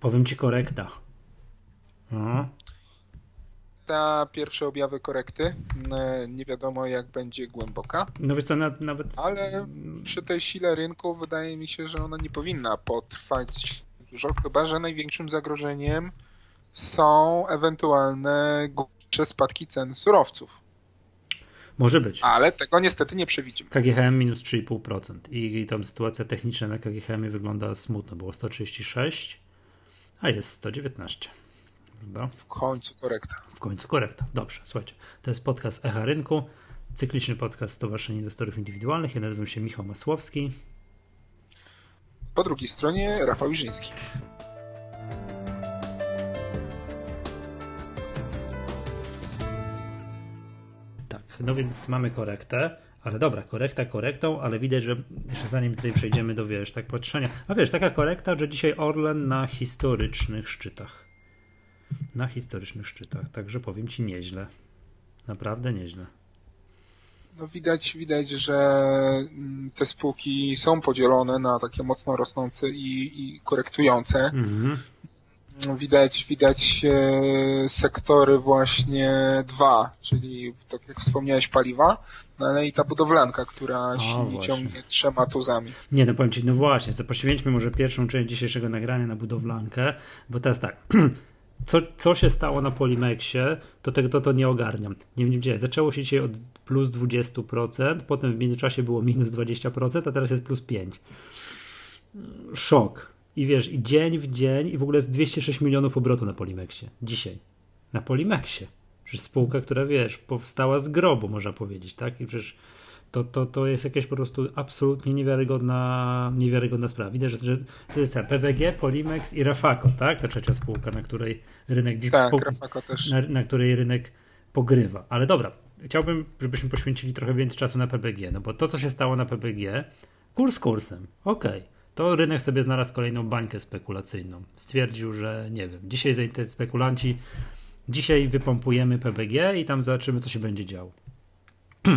Powiem ci korekta. No. Ta pierwsze objawy korekty. Nie wiadomo jak będzie głęboka, No wiesz co, nawet, nawet ale przy tej sile rynku wydaje mi się, że ona nie powinna potrwać dużo, chyba że największym zagrożeniem są ewentualne głębsze spadki cen surowców. może być. Ale tego niestety nie przewidzimy. KGHM minus 3,5%. I, I tam sytuacja techniczna na KGHM wygląda smutno. Było 136, a jest 119. Prawda? W końcu korekta. W końcu korekta. Dobrze, słuchajcie. To jest podcast Echa Rynku, cykliczny podcast Stowarzyszenia Inwestorów Indywidualnych. Ja nazywam się Michał Masłowski. Po drugiej stronie Rafał Iżyński. Tak, no więc mamy korektę. Ale dobra, korekta korektą, ale widać, że jeszcze zanim tutaj przejdziemy do, wiesz, tak patrzenia. A wiesz, taka korekta, że dzisiaj Orlen na historycznych szczytach. Na historycznych szczytach. Także powiem ci nieźle. Naprawdę nieźle. No widać, widać, że mm, te spółki są podzielone na takie mocno rosnące i, i korektujące. Mhm. Widać, widać e, sektory właśnie dwa, czyli tak jak wspomniałeś paliwa, no ale i ta budowlanka, która silnie ciągnie trzema tuzami. Nie, no powiem ci, no właśnie, poświęćmy może pierwszą część dzisiejszego nagrania na budowlankę, bo teraz tak, co, co się stało na Polimexie, to tego to, to nie ogarniam. Nie wiem gdzie, zaczęło się dzisiaj od plus 20%, potem w międzyczasie było minus 20%, a teraz jest plus 5%. Szok. I wiesz, i dzień w dzień, i w ogóle jest 206 milionów obrotu na Polimexie. Dzisiaj. Na Polimexie. Przecież spółka, która wiesz, powstała z grobu, można powiedzieć, tak? I przecież to, to, to jest jakaś po prostu absolutnie niewiarygodna, niewiarygodna sprawa. Widać, że, to jest PBG, Polimex i Rafaco, tak? Ta trzecia spółka, na której rynek Tak, po- Rafako na, na której rynek pogrywa. Ale dobra, chciałbym, żebyśmy poświęcili trochę więcej czasu na PBG, no bo to, co się stało na PBG, kurs kursem, okej. To rynek sobie znalazł kolejną bańkę spekulacyjną. Stwierdził, że nie wiem, dzisiaj spekulanci, dzisiaj wypompujemy PBG i tam zobaczymy, co się będzie działo.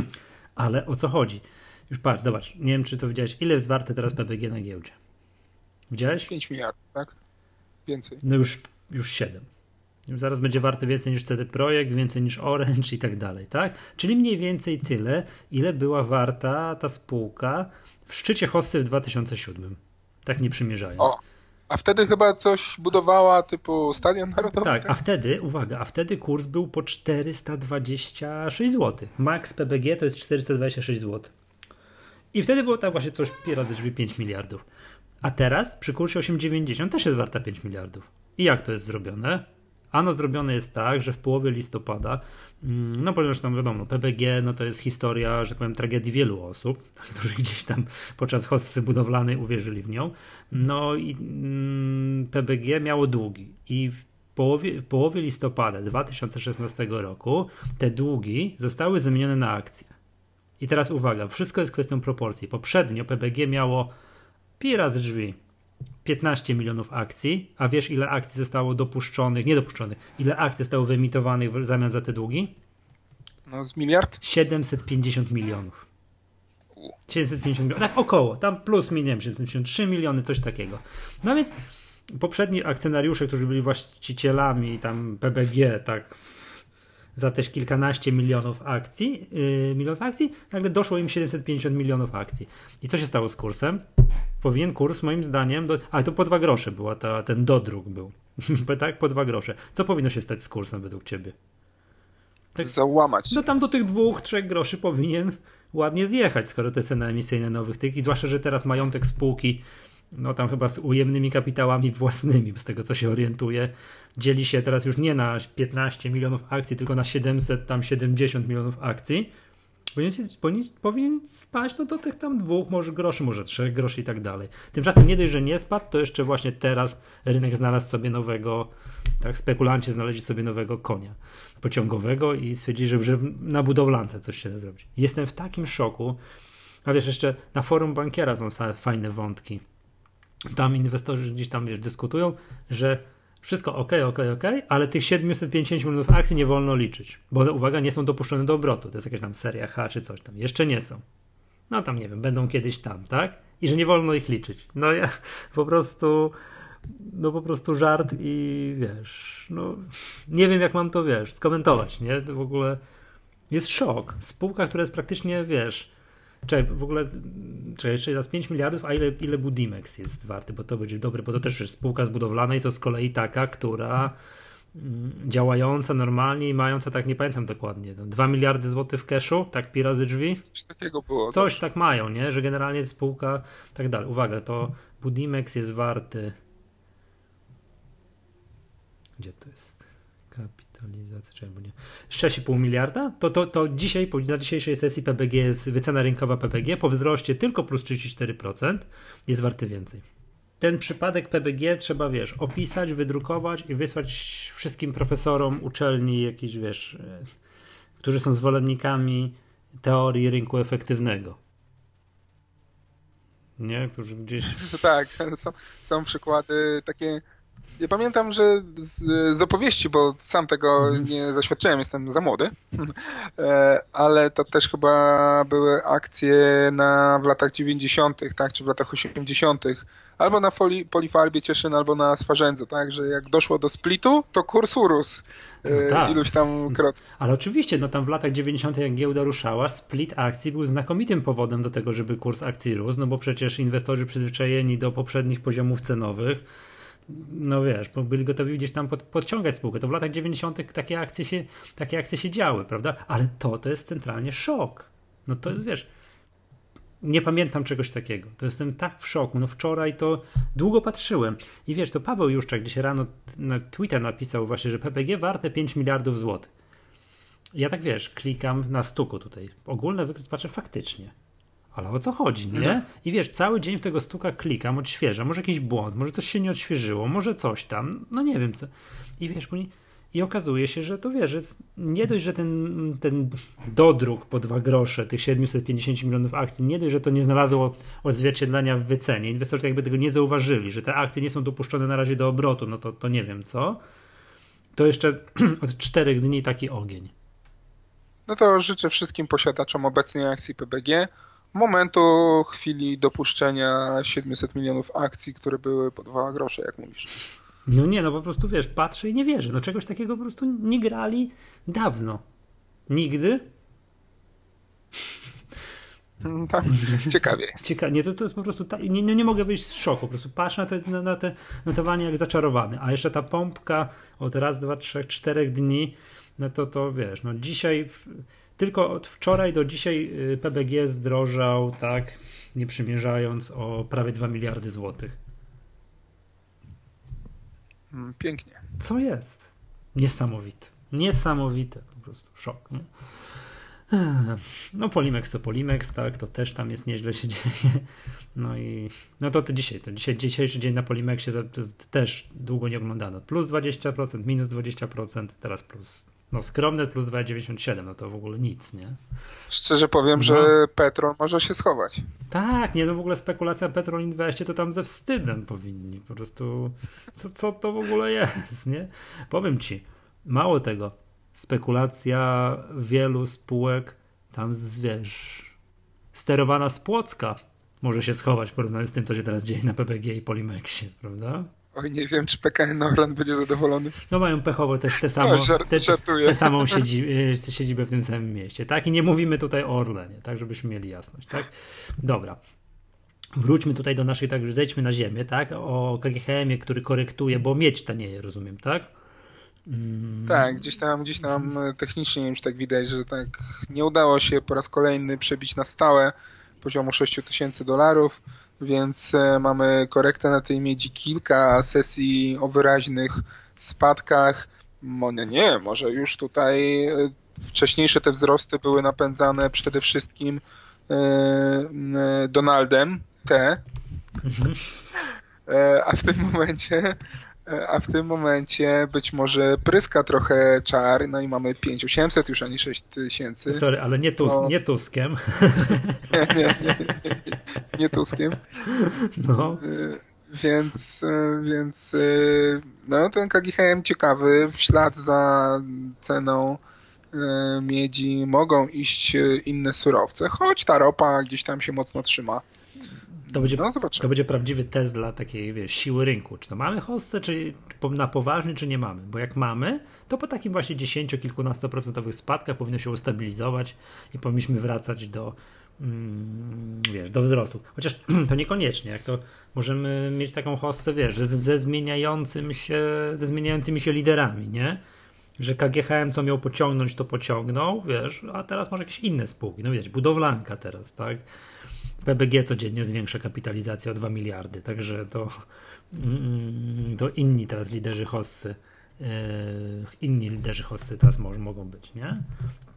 Ale o co chodzi? Już patrz, zobacz, nie wiem, czy to widziałeś, ile jest warte teraz PBG na giełdzie? Widziałeś? 5 miliardów, tak? Więcej. No już, już 7. Już zaraz będzie warte więcej niż CD Projekt, więcej niż Orange i tak dalej, tak? Czyli mniej więcej tyle, ile była warta ta spółka w szczycie hossy w 2007. Tak nie przymierzając. O, a wtedy chyba coś budowała typu Stadion Narodowy? Tak, a wtedy, uwaga, a wtedy kurs był po 426 zł. Max PBG to jest 426 zł. I wtedy było tak właśnie coś razy drzwi 5 miliardów. A teraz przy kursie 8,90 też jest warta 5 miliardów. I jak to jest zrobione? Ano zrobione jest tak, że w połowie listopada, mm, no ponieważ tam wiadomo, PBG no to jest historia, że tak powiem, tragedii wielu osób, którzy gdzieś tam podczas hossy budowlanej uwierzyli w nią. No i mm, PBG miało długi i w połowie, w połowie listopada 2016 roku te długi zostały zamienione na akcje. I teraz uwaga, wszystko jest kwestią proporcji. Poprzednio PBG miało pi raz drzwi 15 milionów akcji, a wiesz ile akcji zostało dopuszczonych, niedopuszczonych, ile akcji zostało wyemitowanych w zamian za te długi? No z miliard? 750 milionów. 750 milionów, tak około, tam plus minus 753 miliony, coś takiego. No więc poprzedni akcjonariusze, którzy byli właścicielami tam PBG, tak za też kilkanaście milionów akcji, yy, milionów akcji, nagle doszło im 750 milionów akcji. I co się stało z kursem? Powinien kurs, moim zdaniem, do, ale to po dwa grosze była ta, ten dodruk był. tak, po dwa grosze. Co powinno się stać z kursem według ciebie? Tak. Załamać. No tam do tych dwóch, trzech groszy powinien ładnie zjechać, skoro te ceny emisyjne nowych tych, i zwłaszcza, że teraz majątek spółki, no tam chyba z ujemnymi kapitałami własnymi, z tego co się orientuje, dzieli się teraz już nie na 15 milionów akcji, tylko na 700, tam 70 milionów akcji. Powinien, powinien, powinien spaść no do tych tam dwóch, może groszy, może trzech groszy i tak dalej. Tymczasem nie dość, że nie spadł, to jeszcze właśnie teraz rynek znalazł sobie nowego, tak, spekulanci znaleźli sobie nowego konia pociągowego i stwierdzili, że, że na budowlance coś się da zrobić. Jestem w takim szoku, a wiesz, jeszcze na forum bankiera są fajne wątki. Tam inwestorzy gdzieś tam wiesz, dyskutują, że wszystko ok, ok, ok, ale tych 750 milionów akcji nie wolno liczyć, bo uwaga, nie są dopuszczone do obrotu. To jest jakaś tam seria H czy coś tam. Jeszcze nie są. No tam nie wiem, będą kiedyś tam, tak? I że nie wolno ich liczyć. No ja po prostu no po prostu żart i wiesz, no nie wiem jak mam to, wiesz, skomentować, nie? To w ogóle jest szok. Spółka, która jest praktycznie, wiesz, Czekaj, w ogóle, czekaj, jeszcze raz 5 miliardów, a ile, ile Budimex jest warty, bo to będzie dobre, bo to też jest spółka zbudowlana i to z kolei taka, która mm, działająca normalnie i mająca, tak nie pamiętam dokładnie, 2 no, miliardy złotych w cashu, tak pi razy drzwi? Coś takiego było. Coś tak mają, nie? Że generalnie spółka, tak dalej. Uwaga, to Budimex jest warty gdzie to jest? Kapitalizacja, czemu nie? 6,5 miliarda? To, to, to dzisiaj, na dzisiejszej sesji PBG jest wycena rynkowa PBG po wzroście tylko plus 34% jest warty więcej. Ten przypadek PBG trzeba, wiesz, opisać, wydrukować i wysłać wszystkim profesorom uczelni jakiś, wiesz, e, którzy są zwolennikami teorii rynku efektywnego. Nie? Którzy gdzieś... tak, są, są przykłady takie ja pamiętam, że z, z, opowieści, bo sam tego mhm. nie zaświadczyłem, jestem za młody, e, ale to też chyba były akcje na, w latach 90., tak, czy w latach 80., albo na foli, polifarbie Cieszyn, albo na Swarzędze, tak, że jak doszło do splitu, to kurs urósł e, no tak. iluś tam krot. Ale oczywiście, no tam w latach 90., jak giełda ruszała, split akcji był znakomitym powodem do tego, żeby kurs akcji rósł, no bo przecież inwestorzy przyzwyczajeni do poprzednich poziomów cenowych, no wiesz, byli gotowi gdzieś tam pod, podciągać spółkę. To w latach 90. takie akcje się, takie akcje się działy, prawda? Ale to, to jest centralnie szok. No to jest, wiesz, nie pamiętam czegoś takiego. To jestem tak w szoku. No wczoraj to długo patrzyłem. I wiesz, to Paweł Juszczak dzisiaj rano na Twitter napisał właśnie, że PPG warte 5 miliardów złotych. Ja tak wiesz, klikam na stuku tutaj. Ogólny wykres patrzę faktycznie ale o co chodzi, nie? Mhm. I wiesz, cały dzień w tego stuka klikam, odświeżam, może jakiś błąd, może coś się nie odświeżyło, może coś tam, no nie wiem co. I wiesz, i okazuje się, że to wiesz, jest nie dość, że ten, ten dodruk po dwa grosze tych 750 milionów akcji, nie dość, że to nie znalazło odzwierciedlenia w wycenie, inwestorzy jakby tego nie zauważyli, że te akcje nie są dopuszczone na razie do obrotu, no to, to nie wiem co, to jeszcze od czterech dni taki ogień. No to życzę wszystkim posiadaczom obecnej akcji PBG momentu chwili dopuszczenia 700 milionów akcji, które były po 2 grosze, jak mówisz. No nie, no po prostu wiesz, patrzę i nie wierzę. No czegoś takiego po prostu nie grali dawno. Nigdy. Tam, ciekawie jest. Cieka nie, to, to jest po prostu, ta, nie, nie, mogę wyjść z szoku, po prostu patrzę na te, na, na te notowania jak zaczarowany, a jeszcze ta pompka od raz, dwa, trzech, czterech dni, no to to wiesz, no dzisiaj tylko od wczoraj do dzisiaj y, PBG zdrożał, tak, nie przymierzając, o prawie 2 miliardy złotych. Mm, pięknie. Co jest? Niesamowite. Niesamowite, po prostu szok. Nie? No Polimex to Polimex, tak, to też tam jest nieźle się dzieje. No i no to, to dzisiaj, to dzisiaj, dzisiejszy dzień na Polimexie też długo nie oglądano. Plus 20%, minus 20%, teraz plus no skromne plus 2,97, no to w ogóle nic, nie? Szczerze powiem, no. że Petrol może się schować. Tak, nie, no w ogóle spekulacja Petrol Investie to tam ze wstydem powinni, po prostu co, co to w ogóle jest, nie? Powiem ci, mało tego, spekulacja wielu spółek tam, wiesz, sterowana z Płocka może się schować w porównaniu z tym, co się teraz dzieje na PPG i Polimexie, prawda? Oj, nie wiem, czy PKN Orlen będzie zadowolony. No mają pechowo też te, samo, żart, te, te samą siedzi, y, siedzibę w tym samym mieście, tak? I nie mówimy tutaj o Orlenie, tak? Żebyśmy mieli jasność, tak? Dobra. Wróćmy tutaj do naszej, tak, zejdźmy na ziemię, tak? O KGHM-ie, który korektuje, bo mieć tanieje, rozumiem, tak? Mm. Tak, gdzieś tam, gdzieś tam technicznie już tak widać, że tak nie udało się po raz kolejny przebić na stałe poziomu 6000 dolarów, więc e, mamy korektę na tej miedzi kilka sesji o wyraźnych spadkach. Nie, nie, może już tutaj e, wcześniejsze te wzrosty były napędzane przede wszystkim e, Donaldem T. Mhm. A w tym momencie a w tym momencie być może pryska trochę czar, no i mamy 5800 już, a nie 6000. Sorry, ale nie, tus, no. nie Tuskiem. Nie, nie, nie, nie, nie Tuskiem. No. Y, więc, y, więc no, ten KGHM ciekawy, w ślad za ceną miedzi mogą iść inne surowce, choć ta ropa gdzieś tam się mocno trzyma. To będzie, no, to będzie prawdziwy test dla takiej wiesz, siły rynku. Czy to mamy hossę, czy na poważnie, czy nie mamy? Bo jak mamy, to po takim właśnie 10 kilkunastoprocentowych spadkach powinno się ustabilizować i powinniśmy wracać do, mm, wiesz, do wzrostu. Chociaż to niekoniecznie, jak to możemy mieć taką hossę, wiesz, ze, ze zmieniającym się, ze zmieniającymi się liderami, nie? Że KGHM co miał pociągnąć, to pociągnął, wiesz, a teraz może jakieś inne spółki, no wiesz, budowlanka teraz, tak? PBG codziennie zwiększa kapitalizację o 2 miliardy, także to, mm, to inni teraz liderzy hossy, e, inni liderzy hossy teraz mogą być, nie?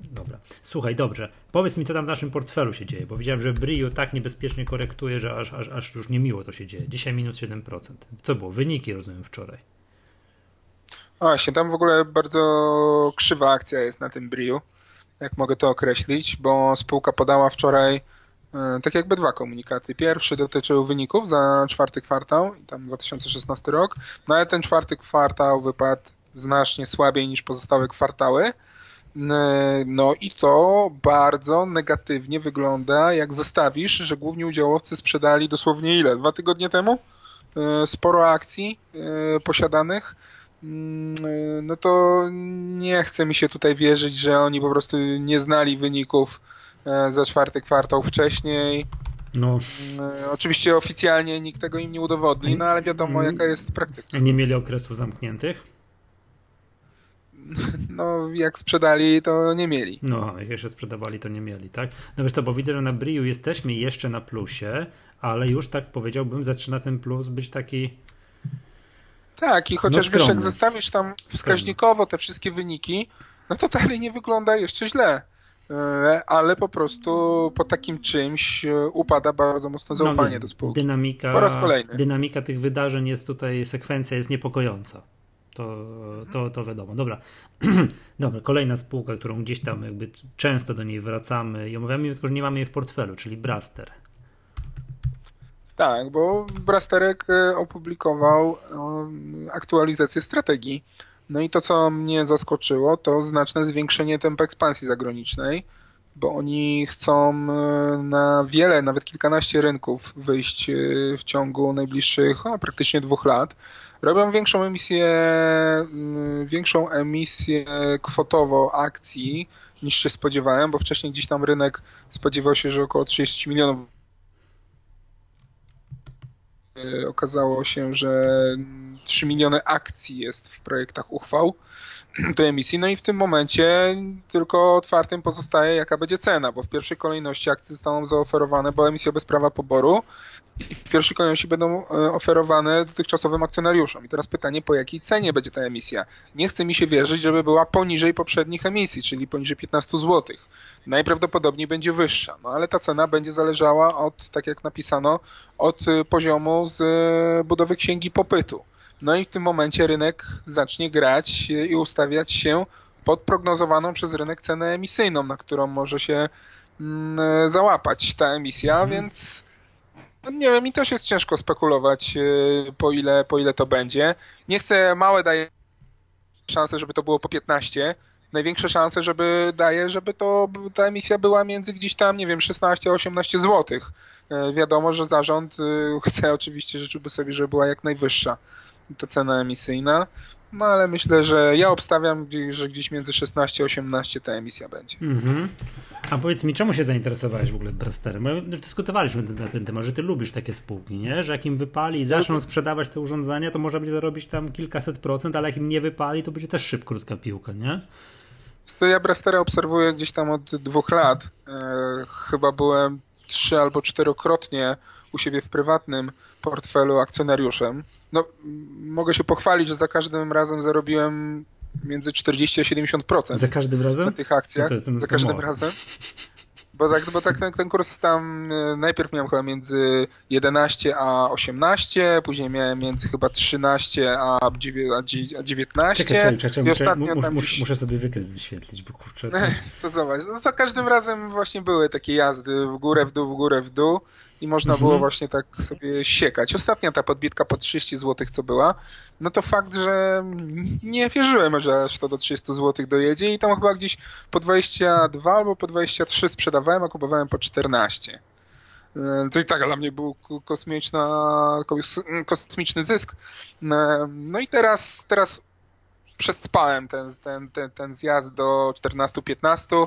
Dobra. Słuchaj, dobrze. Powiedz mi, co tam w naszym portfelu się dzieje, bo widziałem, że Brio tak niebezpiecznie korektuje, że aż, aż, aż już niemiło to się dzieje. Dzisiaj minus 7%. Co było? Wyniki, rozumiem, wczoraj. Właśnie, tam w ogóle bardzo krzywa akcja jest na tym Brio, jak mogę to określić, bo spółka podała wczoraj tak jakby dwa komunikaty. Pierwszy dotyczył wyników za czwarty kwartał, tam 2016 rok, no ale ten czwarty kwartał wypadł znacznie słabiej niż pozostałe kwartały. E, no i to bardzo negatywnie wygląda, jak zestawisz, że główni udziałowcy sprzedali dosłownie ile? Dwa tygodnie temu? E, sporo akcji posiadanych. Mm, no to nie chce mi się tutaj wierzyć, że oni po prostu nie znali wyników E, za czwarty kwartał wcześniej. No. E, oczywiście oficjalnie nikt tego im nie udowodni, no ale wiadomo jaka jest praktyka. Nie mieli okresu zamkniętych? No, jak sprzedali, to nie mieli. No, jak jeszcze sprzedawali, to nie mieli, tak? No wiesz co, bo widzę, że na Briu jesteśmy jeszcze na plusie, ale już tak powiedziałbym, zaczyna ten plus być taki... Tak, i chociaż no wiesz, jak zestawisz tam wskaźnikowo te wszystkie wyniki, no to dalej nie wygląda jeszcze źle. E, ale po prostu po takim czymś e, upada bardzo mocno no zaufanie no, do spółki. Dynamika, po raz kolejny. Dynamika tych wydarzeń jest tutaj, sekwencja jest niepokojąca. To, to, to wiadomo. Dobra. Dobra, kolejna spółka, którą gdzieś tam jakby często do niej wracamy i omawiamy, tylko że nie mamy jej w portfelu, czyli Braster. Tak, bo Brasterek e, opublikował aktualizację strategii no i to, co mnie zaskoczyło, to znaczne zwiększenie tempa ekspansji zagranicznej, bo oni chcą e, na wiele, nawet kilkanaście rynków wyjść e, w ciągu najbliższych o, praktycznie dwóch lat. Robią większą emisję, większą emisję kwotowo akcji niż się spodziewałem, bo wcześniej gdzieś tam rynek spodziewał się, że około 30 milionów okazało się, że 3 miliony akcji jest w projektach uchwał do emisji. No i w tym momencie tylko otwartym pozostaje, jaka będzie cena, bo w pierwszej kolejności akcje zostaną zaoferowane, bo emisja bez prawa poboru i w pierwszej kolejności będą e, oferowane dotychczasowym akcjonariuszom. I teraz pytanie, po jakiej cenie będzie ta emisja? Nie chce mi się wierzyć, żeby była poniżej poprzednich emisji, czyli poniżej 15 zł. Najprawdopodobniej będzie wyższa, no ale ta cena będzie zależała od, tak jak napisano, od e, poziomu z e, budowy księgi popytu. No i w tym momencie rynek zacznie grać i ustawiać się pod prognozowaną przez rynek cenę emisyjną, na którą może się mm, załapać ta emisja, mhm. więc no nie wiem, mi też jest ciężko spekulować, y, po ile, po ile to będzie. Nie chcę, małe daje szansę, żeby to było po 15. Największe szanse, żeby daje, żeby to ta emisja była między gdzieś tam, nie wiem, 16 a 18 zł. Wiadomo, że zarząd y, chce oczywiście, życzyłby sobie, żeby była jak najwyższa ta cena emisyjna. No ale myślę, że ja obstawiam, że gdzieś między 16 a 18 ta emisja będzie. Mhm. A powiedz mi, czemu się zainteresowałeś w ogóle Brasterem? My dyskutowaliśmy na ten temat, że ty lubisz takie spółki, nie? Że jak im wypali i zaczną sprzedawać te urządzenia, to można będzie zarobić tam kilkaset procent, ale jak im nie wypali, to będzie też szyb krótka piłka, nie? Co ja Brastera obserwuję gdzieś tam od dwóch lat. E, chyba byłem trzy albo czterokrotnie u siebie w prywatnym portfelu akcjonariuszem no, mogę się pochwalić, że za każdym razem zarobiłem między 40 a 70%. Za każdym razem? Na tych akcjach. No za każdym razem. Bo tak, bo tak ten, ten kurs tam e, najpierw miałem chyba między 11 a 18, później miałem między chyba 13 a 19. Czekaj, czekaj, czekaj, I ostatnio tam... muszę, muszę sobie wykres wyświetlić, bo kurczę. To, to zobacz, no, za każdym razem właśnie były takie jazdy w górę, w dół, w górę, w dół i można mhm. było właśnie tak sobie siekać. Ostatnia ta podbitka po 30 zł, co była, no to fakt, że nie wierzyłem, że aż to do 30 zł dojedzie i tam chyba gdzieś po 22 albo po 23 sprzedawałem, a kupowałem po 14. To i tak dla mnie był kosmiczna, kosmiczny zysk. No i teraz, teraz przespałem ten, ten, ten, ten zjazd do 14-15 E,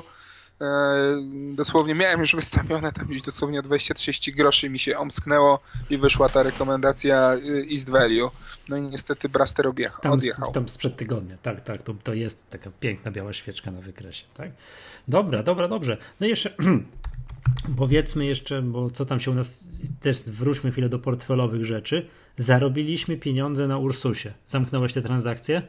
dosłownie miałem już wystawione tam gdzieś dosłownie 20-30 groszy mi się omsknęło i wyszła ta rekomendacja y, East Value. No i niestety Braster objechał, tam, odjechał. Tam sprzed tygodnia, tak, tak, to, to jest taka piękna biała świeczka na wykresie, tak? Dobra, dobra, dobrze. No i jeszcze powiedzmy jeszcze, bo co tam się u nas, też wróćmy chwilę do portfelowych rzeczy. Zarobiliśmy pieniądze na Ursusie. Zamknąłeś te transakcje?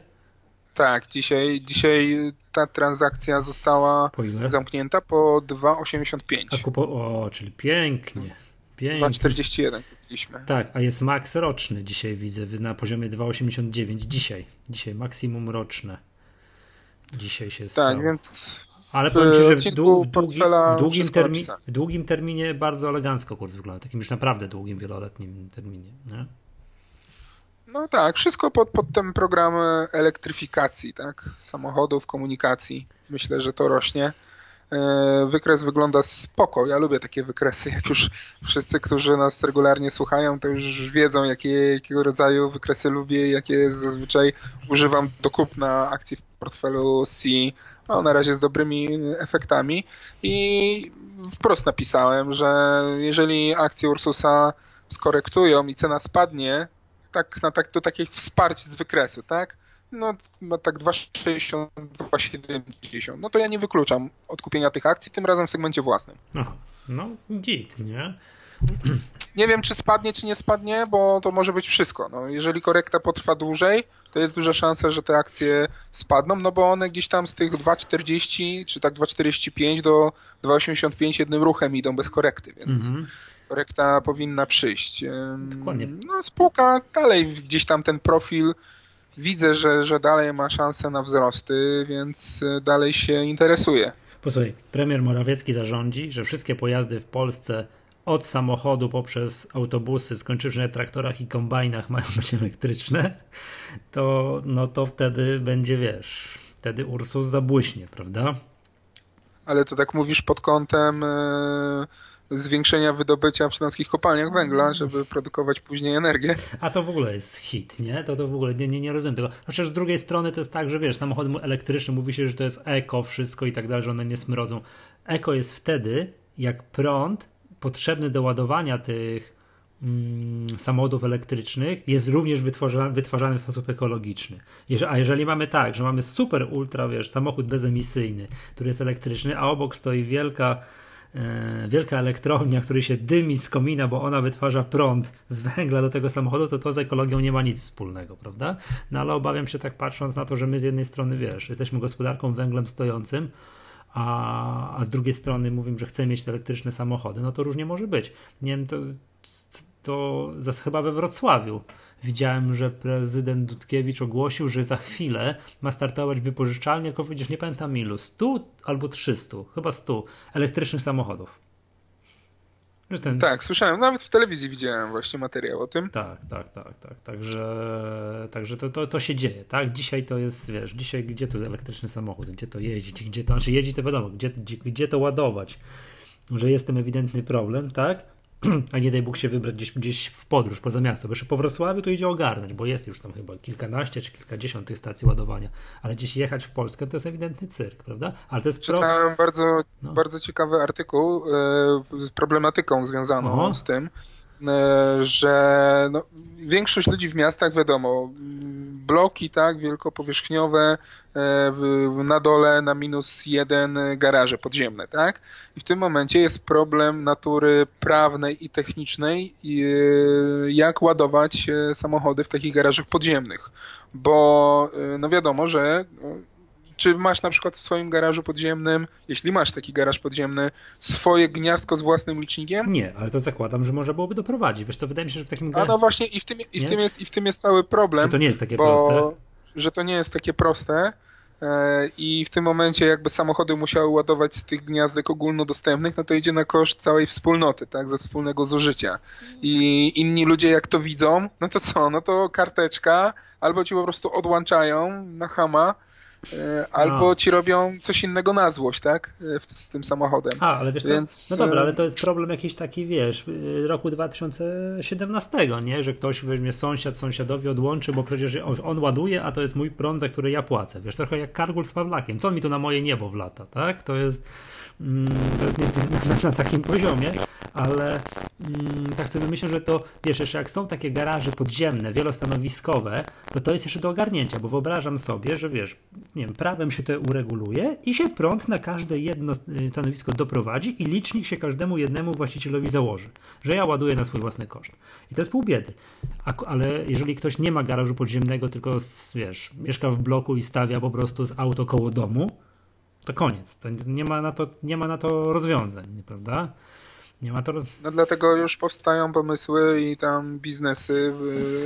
Tak, dzisiaj, dzisiaj ta transakcja została po zamknięta po 2,85. Kupo... O, czyli pięknie. pięknie. 2,41 kupiliśmy. Tak, a jest max roczny dzisiaj widzę, na poziomie 2,89 dzisiaj. Dzisiaj maksimum roczne. Dzisiaj się stało. Tak, więc ale powiem Ci, że w, dłu, długi, w, długim termi, w długim terminie bardzo elegancko kurs wygląda. Takim już naprawdę długim, wieloletnim terminie. Nie? No tak, wszystko pod, pod ten program elektryfikacji, tak? Samochodów, komunikacji. Myślę, że to rośnie. E, wykres wygląda spoko. Ja lubię takie wykresy. Jak już wszyscy, którzy nas regularnie słuchają, to już wiedzą, jakie, jakiego rodzaju wykresy lubię, jakie zazwyczaj używam do kupna akcji w portfelu C. No, na razie z dobrymi efektami. I wprost napisałem, że jeżeli akcje Ursusa skorektują i cena spadnie, tak, na tak, do takich wsparć z wykresu, tak? No, no tak 2,60, 2,70. No to ja nie wykluczam odkupienia tych akcji, tym razem w segmencie własnym. No, no git, nie? Nie wiem, czy spadnie, czy nie spadnie, bo to może być wszystko. No, jeżeli korekta potrwa dłużej, to jest duża szansa, że te akcje spadną, no bo one gdzieś tam z tych 2,40 czy tak 2,45 do 2,85 jednym ruchem idą bez korekty, więc -hmm korekta powinna przyjść. Dokładnie. No, spółka dalej gdzieś tam ten profil widzę, że, że dalej ma szansę na wzrosty, więc e, dalej się interesuje. Posłuchaj, premier Morawiecki zarządzi, że wszystkie pojazdy w Polsce od samochodu poprzez autobusy, skończywszy na traktorach i kombajnach mają być elektryczne, to no to wtedy będzie, wiesz, wtedy Ursus zabłyśnie, prawda? Ale to tak mówisz pod kątem... Yy zwiększenia wydobycia w śląskich kopalniach węgla, żeby produkować później energię. A to w ogóle jest hit, nie? To, to w ogóle nie, nie, nie rozumiem tego. Chociaż z drugiej strony to jest tak, że wiesz, samochody elektryczne mówi się, że to jest eko, wszystko i tak dalej, że one nie smrodzą. Eko jest wtedy, jak prąd potrzebny do ładowania tych mm, samochodów elektrycznych jest również wytwarzany, wytwarzany w sposób ekologiczny. A jeżeli mamy tak, że mamy super ultra, wiesz, samochód bezemisyjny, który jest elektryczny, a obok stoi wielka E, wielka elektrownia, której się dymi z komina, bo ona wytwarza prąd z węgla do tego samochodu, to to z ekologią nie ma nic wspólnego, prawda? No ale obawiam się tak patrząc na to, że my z jednej strony, wiesz, jesteśmy gospodarką węglem stojącym, a, a z drugiej strony mówimy, że chcemy mieć elektryczne samochody, no to różnie może być. Nie wiem, to, to chyba we Wrocławiu widziałem, że prezydent Dudkiewicz ogłosił, że za chwilę ma startować wypożyczalnia, tylko widzisz, nie pamiętam ilu, 100 albo 300, chyba 100 elektrycznych samochodów. Ten... Tak, słyszałem, nawet w telewizji widziałem właśnie materiał o tym. Tak, tak, tak, tak. Także, także to, to, to się dzieje, tak? Dzisiaj to jest, wiesz, dzisiaj gdzie to elektryczny samochód, gdzie to jeździć, gdzie to, znaczy jeździć to wiadomo, gdzie, gdzie, gdzie to ładować, że jest tym ewidentny problem, tak? a nie daj Bóg się wybrać gdzieś, gdzieś w podróż poza miasto, bo jeszcze po Wrocławiu to idzie ogarnąć, bo jest już tam chyba kilkanaście czy kilkadziesiąt tych stacji ładowania, ale gdzieś jechać w Polskę to jest ewidentny cyrk, prawda? Ale to jest Czytałem pro... bardzo, no. bardzo ciekawy artykuł e, z problematyką związaną z tym, że no, większość ludzi w miastach, wiadomo, bloki, tak, wielkopowierzchniowe, e, na dole na minus jeden garaże podziemne, tak? I w tym momencie jest problem natury prawnej i technicznej, e, jak ładować samochody w takich garażach podziemnych, bo no wiadomo, że czy masz na przykład w swoim garażu podziemnym, jeśli masz taki garaż podziemny, swoje gniazdko z własnym licznikiem? Nie, ale to zakładam, że można byłoby doprowadzić. Wiesz, to wydaje mi się, że w takim A no właśnie i w tym, i w tym, jest, i w tym jest cały problem. Że to nie jest takie bo, proste. Że to nie jest takie proste. E, I w tym momencie jakby samochody musiały ładować z tych gniazdek ogólnodostępnych, no to idzie na koszt całej wspólnoty, tak, ze wspólnego zużycia. I inni ludzie jak to widzą, no to co, no to karteczka, albo ci po prostu odłączają na hama, albo no. ci robią coś innego na złość, tak? E, z tym samochodem. A, ale wiesz, Więc... to, no dobra, ale to jest problem jakiś taki, wiesz, roku 2017, nie? Że ktoś weźmie sąsiad, sąsiadowi odłączy, bo przecież on ładuje, a to jest mój prąd, za który ja płacę. Wiesz, trochę jak Kargul z Pawlakiem. Co on mi tu na moje niebo wlata, tak? To jest Mm, na, na, takim poziomie, ale mm, tak sobie myślę, że to wiesz, jeszcze jak są takie garaże podziemne, wielostanowiskowe, to to jest jeszcze do ogarnięcia, bo wyobrażam sobie, że wiesz, nie wiem, prawem się to ureguluje i się prąd na każde jedno stanowisko doprowadzi i licznik się każdemu jednemu właścicielowi założy, że ja ładuję na swój własny koszt. I to jest pół biedy. ale jeżeli ktoś nie ma garażu podziemnego, tylko wiesz, mieszka w bloku i stawia po prostu z auto koło domu, to koniec. To nie ma na to, nie ma na to rozwiązań, prawda? Nie ma to... No dlatego już powstają pomysły i tam biznesy,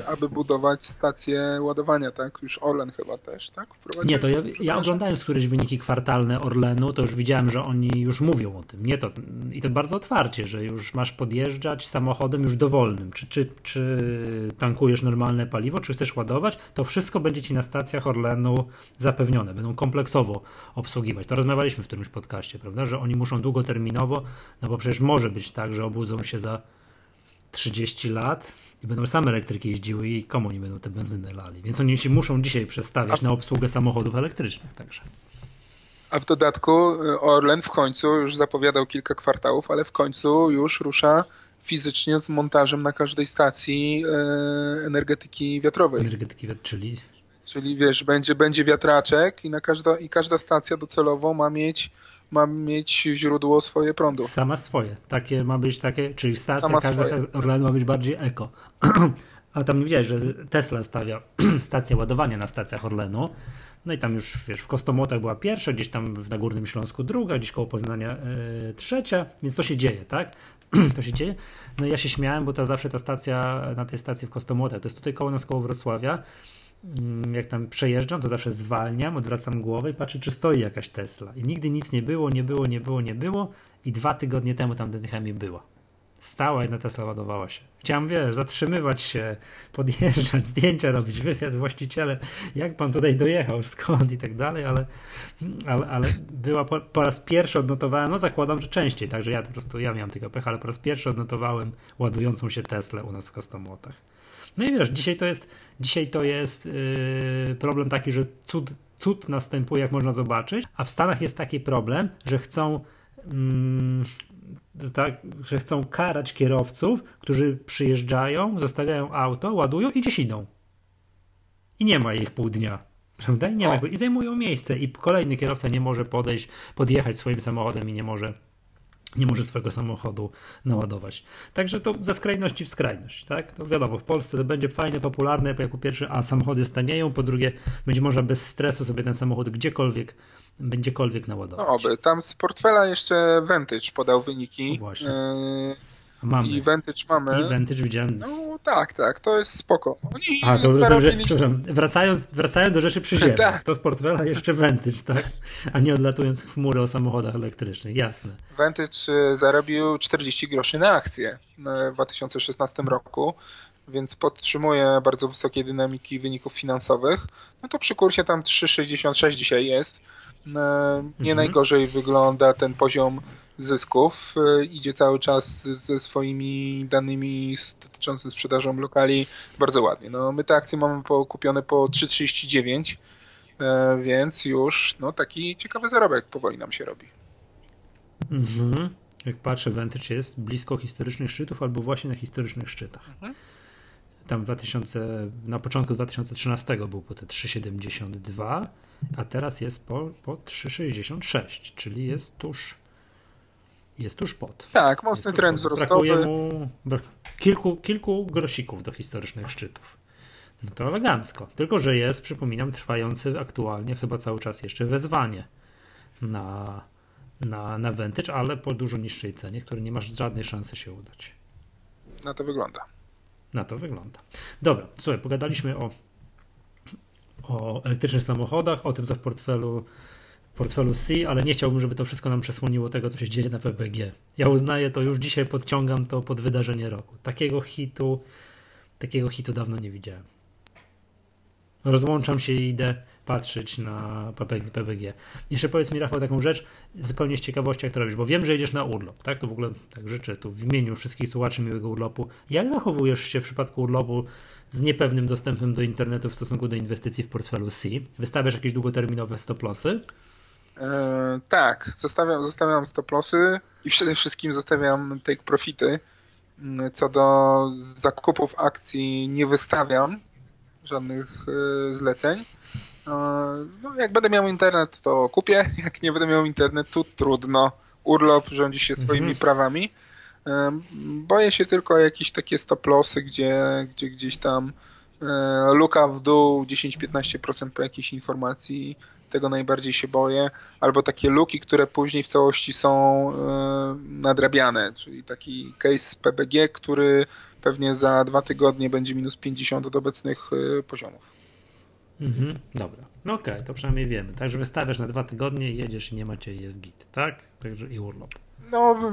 aby budować stacje ładowania, tak? Już Orlen chyba też, tak? Nie, to ja, ja oglądając któreś wyniki kwartalne Orlenu, to już widziałem, że oni już mówią o tym. Nie to, I to bardzo otwarcie, że już masz podjeżdżać samochodem już dowolnym. Czy, czy, czy tankujesz normalne paliwo, czy chcesz ładować, to wszystko będzie ci na stacjach Orlenu zapewnione. Będą kompleksowo obsługiwać. To rozmawialiśmy w którymś podcaście, prawda? Że oni muszą długoterminowo, no bo przecież może być być tak, że obudzą się za 30 lat i będą same elektryki jeździły i komu nie będą te benzyny lali. Więc oni się muszą dzisiaj przestawiać na obsługę samochodów elektrycznych także. A w dodatku y, Orlen w końcu już zapowiadał kilka kwartałów, ale w końcu już rusza fizycznie z montażem na każdej stacji y, energetyki wiatrowej. Energetyki wiatrowej, czyli? Czyli wiesz, będzie, będzie wiatraczek i, na każda, i każda stacja docelowo ma mieć ma mieć źródło swoje prądu. Sama swoje. Takie ma być takie, czyli stacja, Sama każda swoje. Orlen ma być bardziej eko. A tam nie wiedziałeś, że Tesla stawia stację ładowania na stacjach Orlenu. No i tam już, wiesz, w Kostomłotach była pierwsza, gdzieś tam na Górnym Śląsku druga, gdzieś koło Poznania yy, trzecia, więc to się dzieje, tak? to się dzieje. No i ja się śmiałem, bo ta zawsze ta stacja, na tej stacji w Kostomłotach, to jest tutaj koło nas, koło Wrocławia, jak tam przejeżdżam, to zawsze zwalniam, odwracam głowę i patrzę, czy stoi jakaś Tesla. I nigdy nic nie było, nie było, nie było, nie było. I dwa tygodnie temu tam chemii była. Stała jedna Tesla ładowała się. Chciałem, wiesz, zatrzymywać się, podjeżdżać, zdjęcia robić, wywiad z właścicielem, jak pan tutaj dojechał, skąd i tak dalej, ale, ale, ale była po, po, raz pierwszy odnotowałem, no zakładam, że częściej, także ja po prostu, ja miałem tylko pecha, ale po raz pierwszy odnotowałem ładującą się Teslę u nas w Kostomłotach. No i wiesz, dzisiaj to jest, dzisiaj to jest yy, problem taki, że cud, cud następuje, jak można zobaczyć, a w Stanach jest taki problem, że chcą yy, tak, że chcą karać kierowców, którzy przyjeżdżają, zostawiają auto, ładują i gdzieś idą. I nie ma ich pół dnia. Prawda? I, nie ma, I zajmują miejsce, i kolejny kierowca nie może podejść, podjechać swoim samochodem i nie może nie może swojego samochodu naładować. Także to ze skrajności w skrajność, tak? To wiadomo, w Polsce to będzie fajne, popularne, bo jako pierwsze, a samochody stanieją, po drugie, będzie można bez stresu sobie ten samochód gdziekolwiek, będziekolwiek naładować. No oby, tam z portfela jeszcze Vantage podał wyniki. No właśnie. Yy Mamy. I Vantage mamy. I Vantage widziałem. No tak, tak, to jest spoko. Oni A, to zarobili... że, wracając, wracając do rzeczy przyziemnych, tak. to z portfela jeszcze Vantage, tak? A nie odlatując w chmury o samochodach elektrycznych, jasne. Vantage y, zarobił 40 groszy na akcję w 2016 roku, więc podtrzymuje bardzo wysokie dynamiki wyników finansowych. No to przy kursie tam 3,66 dzisiaj jest. No, nie mhm. najgorzej wygląda ten poziom zysków. E, idzie cały czas ze swoimi danymi dotyczącymi sprzedażą lokali bardzo ładnie. No, my te akcje mamy kupione po 3,39, e, więc już no, taki ciekawy zarobek powoli nam się robi. Mhm. Jak patrzę, Vantage jest blisko historycznych szczytów albo właśnie na historycznych szczytach. Mhm. Tam 2000, na początku 2013 był po te 3,72, a teraz jest po, po 3,66, czyli jest tuż jest tuż pod. Tak, mocny trend wzrostowy. Brakuje mu kilku, kilku grosików do historycznych szczytów. No to elegancko. Tylko, że jest, przypominam, trwający aktualnie chyba cały czas jeszcze wezwanie na, na, na Vantage, ale po dużo niższej cenie, który nie masz żadnej szansy się udać. Na to wygląda. Na to wygląda. Dobra, słuchaj, pogadaliśmy o, o elektrycznych samochodach, o tym, co w portfelu portfelu C, ale nie chciałbym, żeby to wszystko nam przesłoniło tego, co się dzieje na PPG. Ja uznaję to już dzisiaj, podciągam to pod wydarzenie roku. Takiego hitu, takiego hitu dawno nie widziałem. Rozłączam się i idę patrzeć na. PPG. Jeszcze powiedz mi, Rafał, taką rzecz, zupełnie z ciekawości, jak to robisz, bo wiem, że jedziesz na urlop, tak? To w ogóle tak życzę tu w imieniu wszystkich słuchaczy miłego urlopu. Jak zachowujesz się w przypadku urlopu z niepewnym dostępem do internetu w stosunku do inwestycji w portfelu C? Wystawiasz jakieś długoterminowe stop-lossy? E, tak, zostawiam, zostawiam stop-lossy i przede wszystkim zostawiam take profity. Mm, co do zakupów akcji nie wystawiam żadnych e, zleceń. E, no, jak będę miał internet, to kupię. Jak nie będę miał internetu, trudno. Urlop rządzi się swoimi mhm. prawami. Boję się tylko jakieś takie stop-lossy, gdzie, gdzie gdzieś tam luka w dół 10-15% po jakiejś informacji tego najbardziej się boję, albo takie luki, które później w całości są nadrabiane, czyli taki case PBG, który pewnie za dwa tygodnie będzie minus 50 od obecnych poziomów. Mhm, dobra. No okej, okay, to przynajmniej wiemy. Także wystawiasz na dwa tygodnie, jedziesz i nie macie jest git, tak? Także i urlop. No,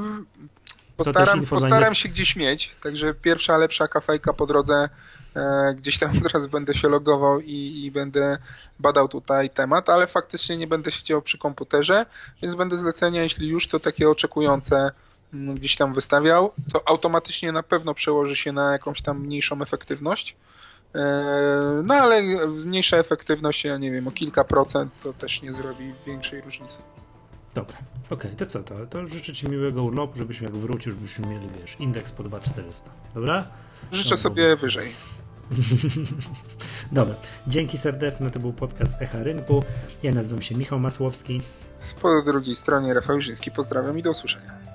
postaram, postaram się gdzieś mieć, także pierwsza lepsza kafejka po drodze, e, gdzieś tam teraz będę się logował i, i, będę badał tutaj temat, ale faktycznie nie będę siedział przy komputerze, więc będę zlecenia, jeśli już, to takie oczekujące mm, gdzieś tam wystawiał, to automatycznie na pewno przełoży się na jakąś tam mniejszą efektywność, E, no ale mniejsza efektywność, ja nie wiem, o kilka procent to też nie zrobi większej różnicy. Dobra, okej, okay, to co, to, to życzę Ci miłego urlopu, żebyśmy jak wrócił, żebyśmy mieli, wiesz, indeks po 2400, dobra? Życzę no, sobie wyżej. Dobra, dzięki serdeczne, to był podcast Echa Rynku. Ja nazywam się Michał Masłowski. Po drugiej stronie Rafał Żyński, pozdrawiam i do usłyszenia.